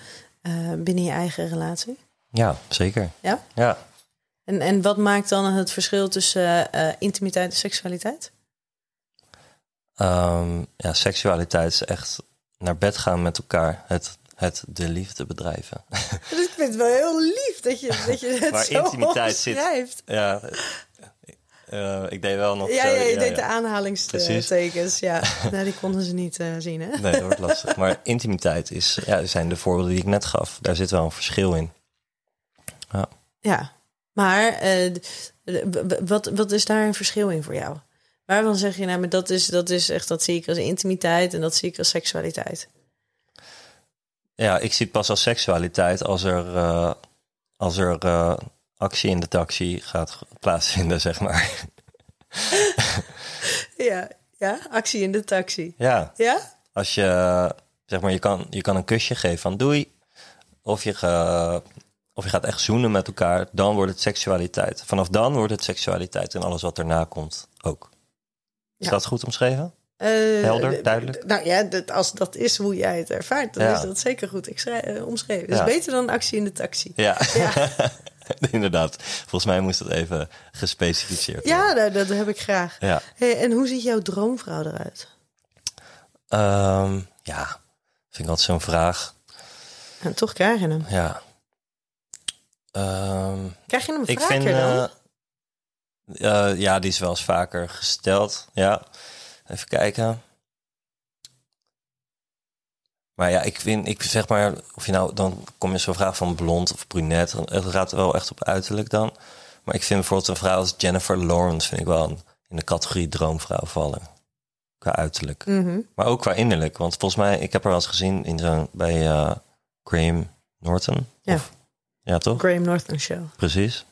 binnen je eigen relatie? ja, zeker. Ja? Ja. En, en wat maakt dan het verschil tussen intimiteit en seksualiteit? Ehm, ja, seksualiteit is echt naar bed gaan met elkaar. Het, het de liefde bedrijven. Dus ik vind het wel heel lief dat je, dat je het Waar zo intimiteit zit. ja, Eh, ik deed wel nog Ja, zo, ja, je deed ja. de aanhalingstekens. Ja, nou, die konden ze niet eh, zien, hè? Nee, dat wordt lastig. Maar intimiteit is, ja, zijn de voorbeelden die ik net gaf. Daar zit wel een verschil in. Ja, maar eh, w- w- wat, wat is daar een verschil in voor jou? Waarvan zeg je nou, maar dat is, dat is echt, dat zie ik als intimiteit en dat zie ik als seksualiteit. Ja, ik zie het pas als seksualiteit als er, eh, als er eh, actie in de taxi gaat plaatsvinden, zeg maar. Ja, ja, actie in de taxi. ja, Ja? als je, zeg maar, je kan, je kan een kusje geven van doei. Of je, of je gaat echt zoenen met elkaar, dan wordt het seksualiteit. Vanaf dan wordt het seksualiteit en alles wat erna komt ook. Is Ja. dat goed omschreven? Eh, Helder, duidelijk? Nou ja, dat, als dat is hoe jij het ervaart, dan Ja. is dat zeker goed ik schrij- eh, omschreven. Dus Ja. beter dan actie in de taxi. Ja, Ja, inderdaad. Volgens mij moest dat even gespecificeerd worden. ja dat, dat heb ik graag. Ja. Hey, en hoe ziet jouw droomvrouw eruit? Ehm, ja, vind ik altijd zo'n vraag. En toch krijg je hem. Ja. Ehm, Krijg je hem ik vaker vind... dan? eh, eh, ja, die is wel eens vaker gesteld. Ja. Even kijken. Maar ja, ik vind, ik zeg maar, of je nou, dan kom je zo'n vraag van blond of brunet. Het gaat wel echt op uiterlijk dan. Maar ik vind bijvoorbeeld een vrouw als Jennifer Lawrence, vind ik wel een- in de categorie droomvrouw vallen. Qua uiterlijk. Mhm. Maar ook qua innerlijk. Want volgens mij, ik heb haar wel eens gezien in zo'n, bij eh, Graham Norton. Ja. Of, ja, toch? Graham Norton Show. Precies.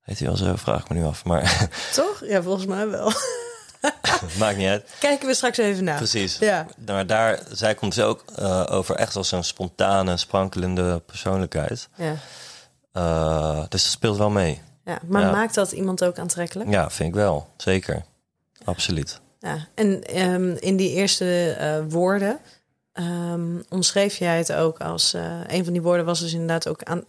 Heet hij wel zo? Vraag ik me nu af. Maar Toch? Ja, volgens mij wel. maakt niet uit. Kijken we straks even naar. Precies. Ja. Maar daar, zij komt ze ook eh, over echt als een spontane, sprankelende persoonlijkheid. Ja. Eh, dus dat speelt wel mee. ja. Maar Ja. maakt dat iemand ook aantrekkelijk? Ja, vind ik wel. Zeker. Absoluut. Ja. En ehm, in die eerste eh, woorden ehm, omschreef jij het ook als... een van die woorden was dus inderdaad ook aan,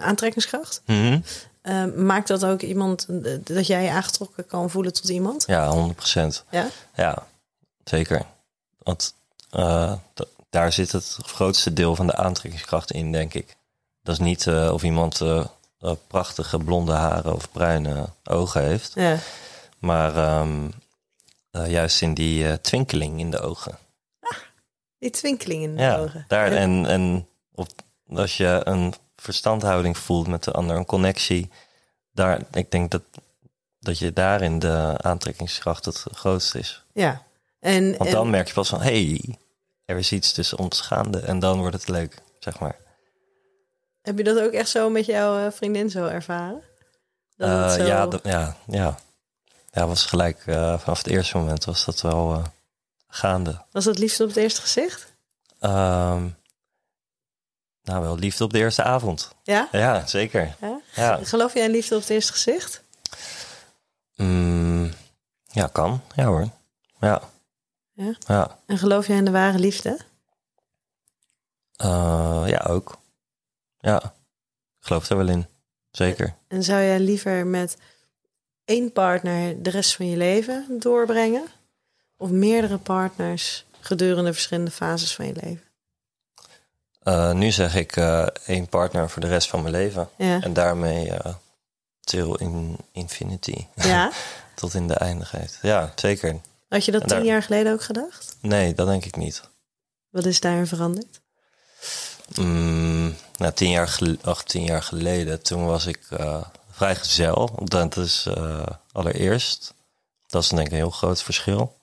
aantrekkingskracht. Mhm. Ehm, maakt dat ook iemand... eh, dat jij je aangetrokken kan voelen tot iemand? Ja, 100 procent. Ja? Ja, zeker. Want eh, daar zit het grootste deel van de aantrekkingskracht in, denk ik. Dat is niet eh, of iemand prachtige blonde haren of bruine ogen heeft. Ja. Maar ehm, eh, juist in die twinkeling in de ogen. Die twinkeling in de Ja, ogen. daar, Ja. en, en of, als je een verstandhouding voelt met de ander, een connectie. Daar, ik denk dat, dat je daarin de aantrekkingskracht het grootste is. Ja. En, Want en- dan merk je pas van, hey, er is iets tussen ons gaande. En dan wordt het leuk, zeg maar. heb je dat ook echt zo met jouw eh, vriendin zo ervaren? Eh, zo- ja, ja, ja. Ja, was gelijk eh, vanaf het eerste moment was dat wel gaande. Was dat liefde op het eerste gezicht? Ehm, nou, wel liefde op de eerste avond. Ja? Ja, zeker. ja? Ja, Geloof jij in liefde op het eerste gezicht? Mm, ja kan. Ja hoor. Ja. Ja? Ja, En geloof jij in de ware liefde? Eh, ja ook. Ja, ik geloof er wel in. Zeker. En zou jij liever met één partner de rest van je leven doorbrengen? Of meerdere partners gedurende verschillende fases van je leven? Eh, nu zeg ik eh, één partner voor de rest van mijn leven. Ja. En daarmee eh till in infinity. ja? Tot in de eindigheid. Ja, zeker. Had je dat En tien daar- jaar geleden ook gedacht? Nee, dat denk ik niet. Wat is daarin veranderd? Mm, nou, tien jaar, gel- ach, tien jaar geleden, toen was ik vrijgezel. Dat is allereerst. Dat is denk ik een heel groot verschil.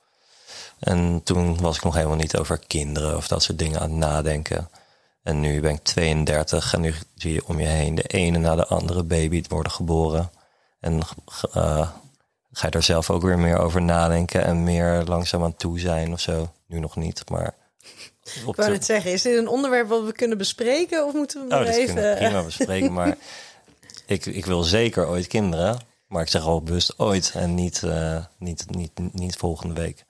En toen was ik nog helemaal niet over kinderen of dat soort dingen aan het nadenken. En nu ben ik 32 en nu zie je om je heen de ene na de andere baby worden geboren. En eh, ga je er zelf ook weer meer over nadenken en meer langzaam aan toe zijn of zo. Nu nog niet, maar... Op Ik wou net zeggen, is dit een onderwerp wat we kunnen bespreken? Of moeten we Oh, dat even... kunnen we prima bespreken. Maar ik, ik wil zeker ooit kinderen. Maar ik zeg al bewust ooit en niet, eh, niet, niet, niet volgende week.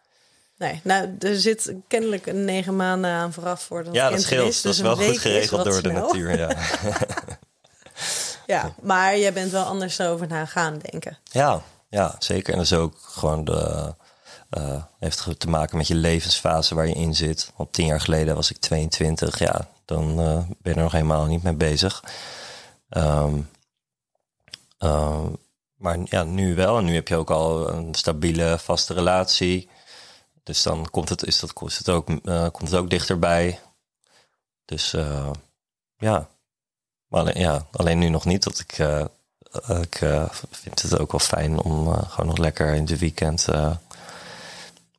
Nee, nou, er zit kennelijk een negen maanden aan vooraf voor dat Ja, dat scheelt. is. dat dus is wel een goed geregeld door de natuur. Ja. Ja, maar jij bent wel anders over na gaan denken. ja, ja, zeker. En dat is ook gewoon de, eh, heeft te maken met je levensfase waar je in zit. Want tien jaar geleden was ik 22. Ja, dan eh, ben je er nog helemaal niet mee bezig. Ehm, ehm, maar ja, nu wel. En nu heb je ook al een stabiele, vaste relatie. Dus dan komt het, is dat, is het ook, eh, komt het ook dichterbij. Dus eh, ja. Maar alleen, ja, alleen nu nog niet. Dat ik, eh, ik vind het ook wel fijn om gewoon nog lekker in de weekend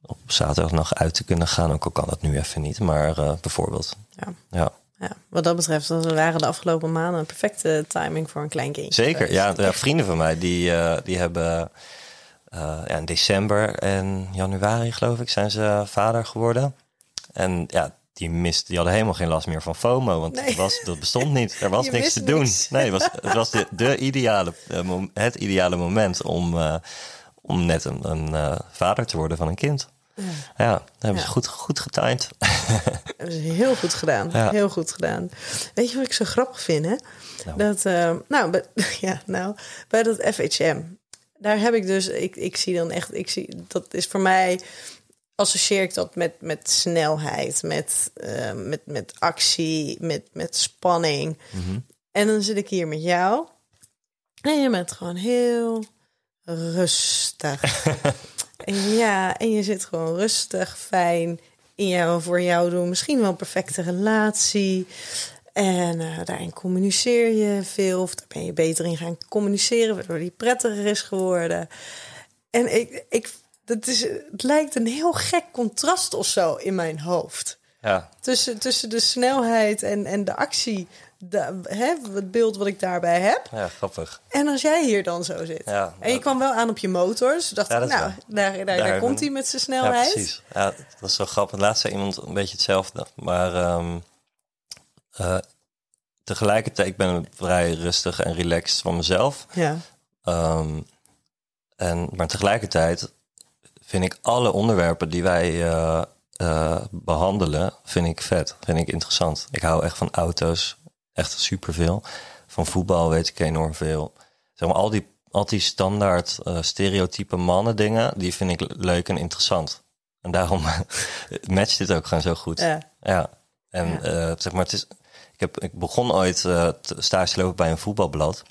op zaterdag nog uit te kunnen gaan. Ook al kan dat nu even niet. Maar bijvoorbeeld. Ja. Ja, Ja, wat dat betreft, dan waren de afgelopen maanden een perfecte timing voor een klein kindje. zeker. Ja, ja, vrienden van mij die, die hebben ja, in december en januari, geloof ik, zijn ze vader geworden. En ja, die mist, die hadden helemaal geen last meer van FOMO, want Nee. dat, was, dat bestond niet. Er was Je niks te doen. niks. Nee, het was, het was de, de ideale, eh, het ideale moment om, eh, om net een, een eh, vader te worden van een kind. Ja, dat hebben ze goed, goed getimed. hebben ze heel goed gedaan. Ja. Heel goed gedaan. Weet je wat ik zo grappig vind, hè? Nou. Dat, eh, nou, bij, ja, nou, bij dat FHM, daar heb ik dus, ik, ik zie dan echt, ik zie, dat is voor mij, associeer ik dat met, met snelheid, met, eh, met, met actie, met, met spanning. En dan zit ik hier met jou en je bent gewoon heel rustig. Ja, en je zit gewoon rustig, fijn in jouw voor jou doen. Misschien wel een perfecte relatie. En eh, daarin communiceer je veel. Of daar ben je beter in gaan communiceren, waardoor die prettiger is geworden. En ik, ik, dat is, het lijkt een heel gek contrast of zo in mijn hoofd. Ja, Tussen, tussen de snelheid en, en de actie. De, hè, het beeld wat ik daarbij heb. ja, grappig. En als jij hier dan zo zit. Ja, en je kwam wel aan op je motor. Dus dacht Ja, ik, nou, daar, daar, daar, Daar komt hij met zijn Ja, snelheid. precies. Ja, dat is zo grappig. Laatst zei iemand een beetje hetzelfde. Maar ehm, eh, tegelijkertijd, ik ben vrij rustig en relaxed van mezelf. Ja. Ehm, en, maar tegelijkertijd vind ik alle onderwerpen die wij eh, eh, behandelen, vind ik vet. Vind ik interessant. Ik hou echt van auto's. Echt superveel. Van voetbal weet ik enorm veel. Zeg maar, al die, al die standaard eh, stereotype mannen dingen, die vind ik leuk en interessant. En daarom matcht dit ook gewoon zo goed. Ja. Ja, en zeg maar, het is, ik, heb, ik begon ooit te stage te lopen bij een voetbalblad.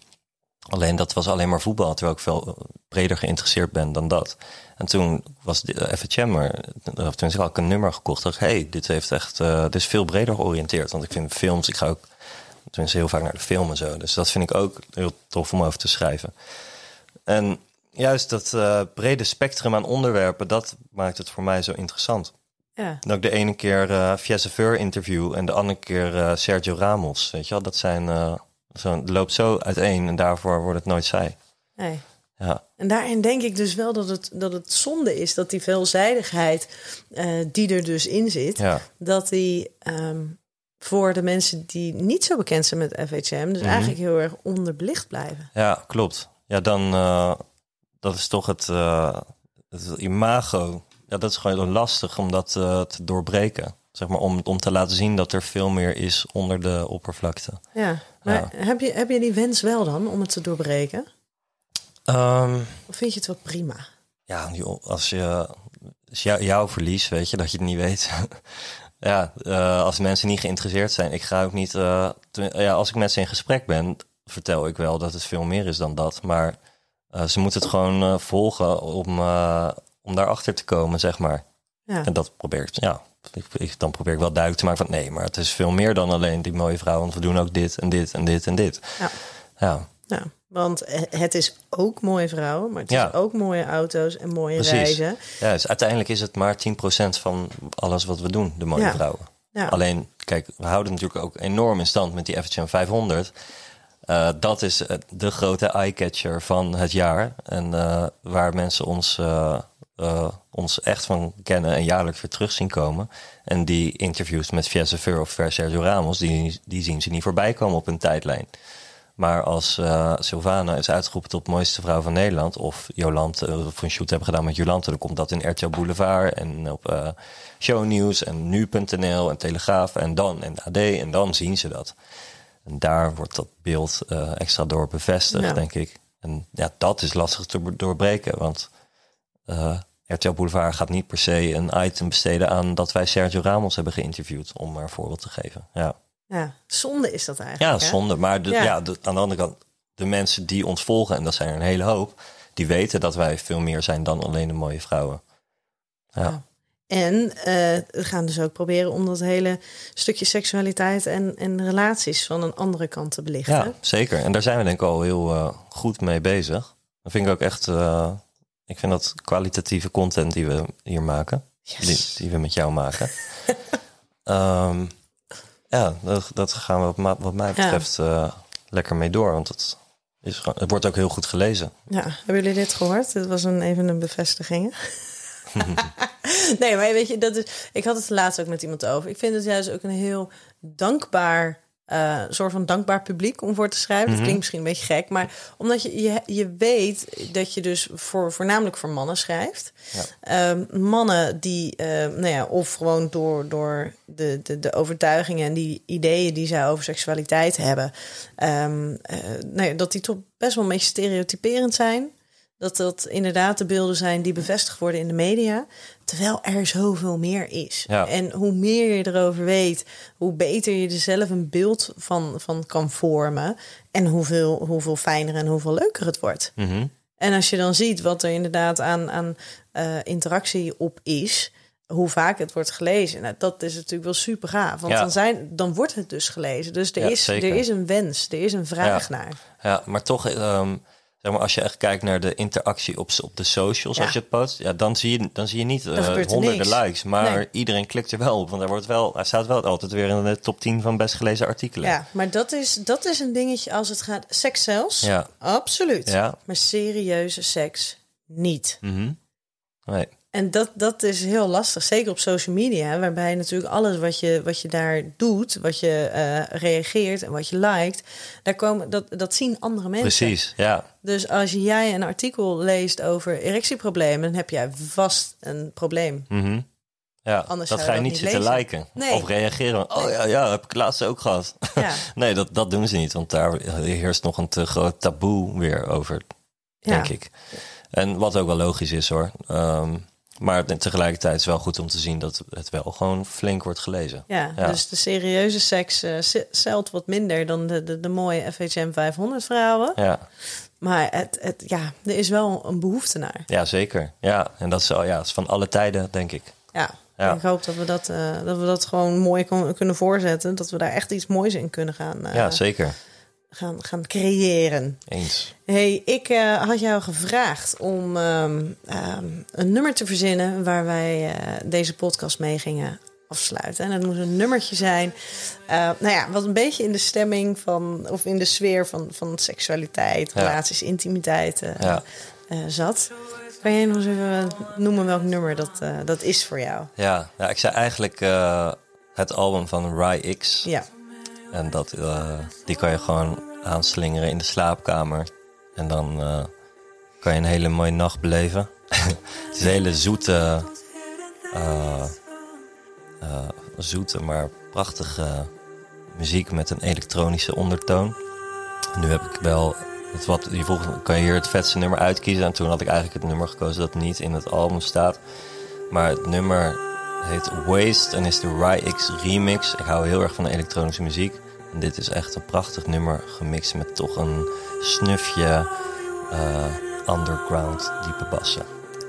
Alleen dat was alleen maar voetbal, terwijl ik veel eh, breder geïnteresseerd ben dan dat. En toen was eh, FHM er, eh, of toen had ik een nummer gekocht. ik, hey, dit heeft echt, eh, dit is veel breder georiënteerd. Want ik vind films, ik ga ook tenminste heel vaak naar de film en zo. Dus dat vind ik ook heel tof om over te schrijven. En juist dat brede spectrum aan onderwerpen, dat maakt het voor mij zo interessant. Ja. Dat ik de ene keer eh Fieseveur interview en de andere keer eh, Sergio Ramos. Weet je wel, dat zijn. eh, zo, loopt zo uiteen en daarvoor wordt het nooit zij. Nee. Ja, En daarin denk ik dus wel dat het, dat het zonde is dat die veelzijdigheid die er dus in zit, ja, dat die ehm, voor de mensen die niet zo bekend zijn met FHM, dus eigenlijk heel erg onderbelicht blijven. ja, klopt. Ja, dan. eh, dat is toch het, het imago. Ja, dat is gewoon lastig om dat eh, te doorbreken. Zeg maar, om, om te laten zien dat er veel meer is onder de oppervlakte. Ja. Maar Heb, je, heb je die wens wel dan om het te doorbreken? Ehm, Of vind je het wel prima? Ja, als je als jou, jouw verlies, weet je, dat je het niet weet. ja, eh, als mensen niet geïnteresseerd zijn, ik ga ook niet. eh, te- ja, als ik met ze in gesprek ben, vertel ik wel dat het veel meer is dan dat. Maar ze moeten het gewoon volgen om, om daarachter te komen, zeg maar. Ja. En dat probeer ik, ja. Ik, ik- dan probeer ik wel duidelijk te maken van nee, maar het is veel meer dan alleen die mooie vrouw, want we doen ook dit en dit en dit en dit. Ja. Ja, Ja, want het is ook mooie vrouwen, maar het Ja. is ook mooie auto's en mooie precies. reizen. Ja, dus uiteindelijk is het maar 10% van alles wat we doen, de mooie vrouwen. Ja. Alleen, kijk, we houden natuurlijk ook enorm in stand met die FHM 500. Eh, dat is eh, de grote eye-catcher van het jaar. En eh, waar mensen ons, eh, ons echt van kennen en jaarlijks weer terug zien komen. En die interviews met Fiesse of Sergio Ramos, die, die zien ze niet voorbij komen op een tijdlijn. Maar als eh Sylvana is uitgeroepen tot mooiste vrouw van Nederland, of Jolante, eh, of een shoot hebben gedaan met Jolante, dan komt dat in RTL Boulevard en op eh shownieuws en nu.nl en Telegraaf en dan en AD en dan zien ze dat. En daar wordt dat beeld extra door bevestigd, Ja. denk ik. En ja, dat is lastig te doorbreken, want RTL Boulevard gaat niet per se een item besteden aan dat wij Sergio Ramos hebben geïnterviewd, om maar een voorbeeld te geven. Ja. Ja, zonde is dat eigenlijk. Ja, hè? zonde. Maar de, Ja. ja. de- aan de andere kant, de mensen die ons volgen, en dat zijn er een hele hoop, die weten dat wij veel meer zijn dan alleen de mooie vrouwen. Ja, En eh, we gaan dus ook proberen om dat hele stukje seksualiteit en, en relaties van een andere kant te belichten. ja zeker. En daar zijn we denk ik al heel eh, goed mee bezig. Dat vind ik ook echt, eh, ik vind dat kwalitatieve content die we hier maken, Yes. die, die we met jou maken. Ehm, ja, dat, dat gaan we wat, wat mij betreft eh, lekker mee door, want het, is gewoon, het wordt ook heel goed gelezen. Ja, hebben jullie dit gehoord? Dit was een, even een bevestiging. nee, maar weet je, dat is, ik had het laatst ook met iemand over. Ik vind het juist ook een heel dankbaar, eh soort van dankbaar publiek om voor te schrijven. Dat klinkt misschien een beetje gek, maar omdat je, je, je weet dat je dus voor, voornamelijk voor mannen schrijft. Ehm, mannen die, eh, nou ja, of gewoon door, door de, de, de overtuigingen en die ideeën die zij over seksualiteit hebben, ehm, eh, nou ja, dat die toch best wel een beetje stereotyperend zijn. Dat dat inderdaad de beelden zijn die bevestigd worden in de media. Terwijl er zoveel meer is. Ja. En hoe meer je erover weet, hoe beter je er zelf een beeld van, van kan vormen. En hoeveel, hoeveel fijner en hoeveel leuker het wordt. Mhm. En als je dan ziet wat er inderdaad aan, aan eh, interactie op is, hoe vaak het wordt gelezen, nou, dat is natuurlijk wel super gaaf. Want Ja. dan, zijn, dan wordt het dus gelezen. Dus er, Ja, is, zeker. er is een wens, er is een vraag Ja. naar. Ja, maar toch, ehm, zeg maar, als je echt kijkt naar de interactie op, op de socials, Ja. als je het post, ja, dan, zie je, dan zie je niet eh, er honderden niks. likes. Maar Nee. iedereen klikt er wel op, want hij, wordt wel, hij staat wel altijd weer in de top 10 van best gelezen artikelen. Ja, maar dat is, dat is een dingetje als het gaat. Seks zelfs, Ja. absoluut. Ja. Maar serieuze seks niet. Mhm. Nee. En dat, dat is heel lastig, zeker op social media, waarbij natuurlijk alles wat je, wat je daar doet, wat je eh, reageert en wat je liked, daar komen, dat, dat zien andere mensen. Precies, ja. Dus als jij een artikel leest over erectieproblemen, dan heb jij vast een probleem. Mhm. Ja, Anders dat ga je niet dat niet zitten lezen. liken Nee. of reageren. Oh ja, ja, heb ik laatst ook gehad. Ja. nee, dat, dat doen ze niet, want daar heerst nog een te groot taboe weer over, denk ik. En wat ook wel logisch is hoor. Ehm, maar tegelijkertijd is het wel goed om te zien dat het wel gewoon flink wordt gelezen. Ja, Ja. dus de serieuze seks zelt wat minder dan de, de, de mooie FHM 500 vrouwen. Ja, Maar het, het, ja, er is wel een behoefte naar. ja zeker. Ja, en dat is, al- ja, dat is van alle tijden, denk ik. Ja, Ja. ik hoop dat we dat, eh, dat we dat gewoon mooi kunnen voorzetten. Dat we daar echt iets moois in kunnen gaan, eh, ja, zeker. Gaan, gaan creëren. Eens. hey, ik eh, had jou gevraagd om ehm, ehm, een nummer te verzinnen... waar wij eh, deze podcast mee gingen afsluiten. En het moest een nummertje zijn... eh, nou ja, wat een beetje in de stemming van... of in de sfeer van, van seksualiteit, Ja. relaties, intimiteit Ja. zat. Kan jij nog eens even noemen welk nummer dat, dat is voor jou? Ja, ja ik zei eigenlijk het album van Rai X. Ja. En dat, eh, die kan je gewoon aanslingeren in de slaapkamer. En dan eh, kan je een hele mooie nacht beleven. het is een hele zoete, eh, zoete maar prachtige muziek met een elektronische ondertoon. Nu heb ik wel het wat, je kan je hier het vetste nummer uitkiezen? En toen had ik eigenlijk het nummer gekozen dat niet in het album staat. Maar het nummer heet Waste en is de Rai X remix. Ik hou heel erg van elektronische muziek. En dit is echt een prachtig nummer gemixt met toch een snufje eh, underground diepe bassen.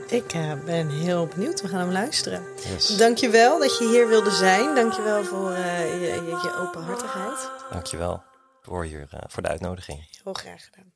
Ik eh, ben heel benieuwd. We gaan hem luisteren. Yes. Dankjewel dat je hier wilde zijn. Dankjewel voor eh, je, je, je openhartigheid. Dankjewel voor, hier, voor de uitnodiging. Heel graag gedaan.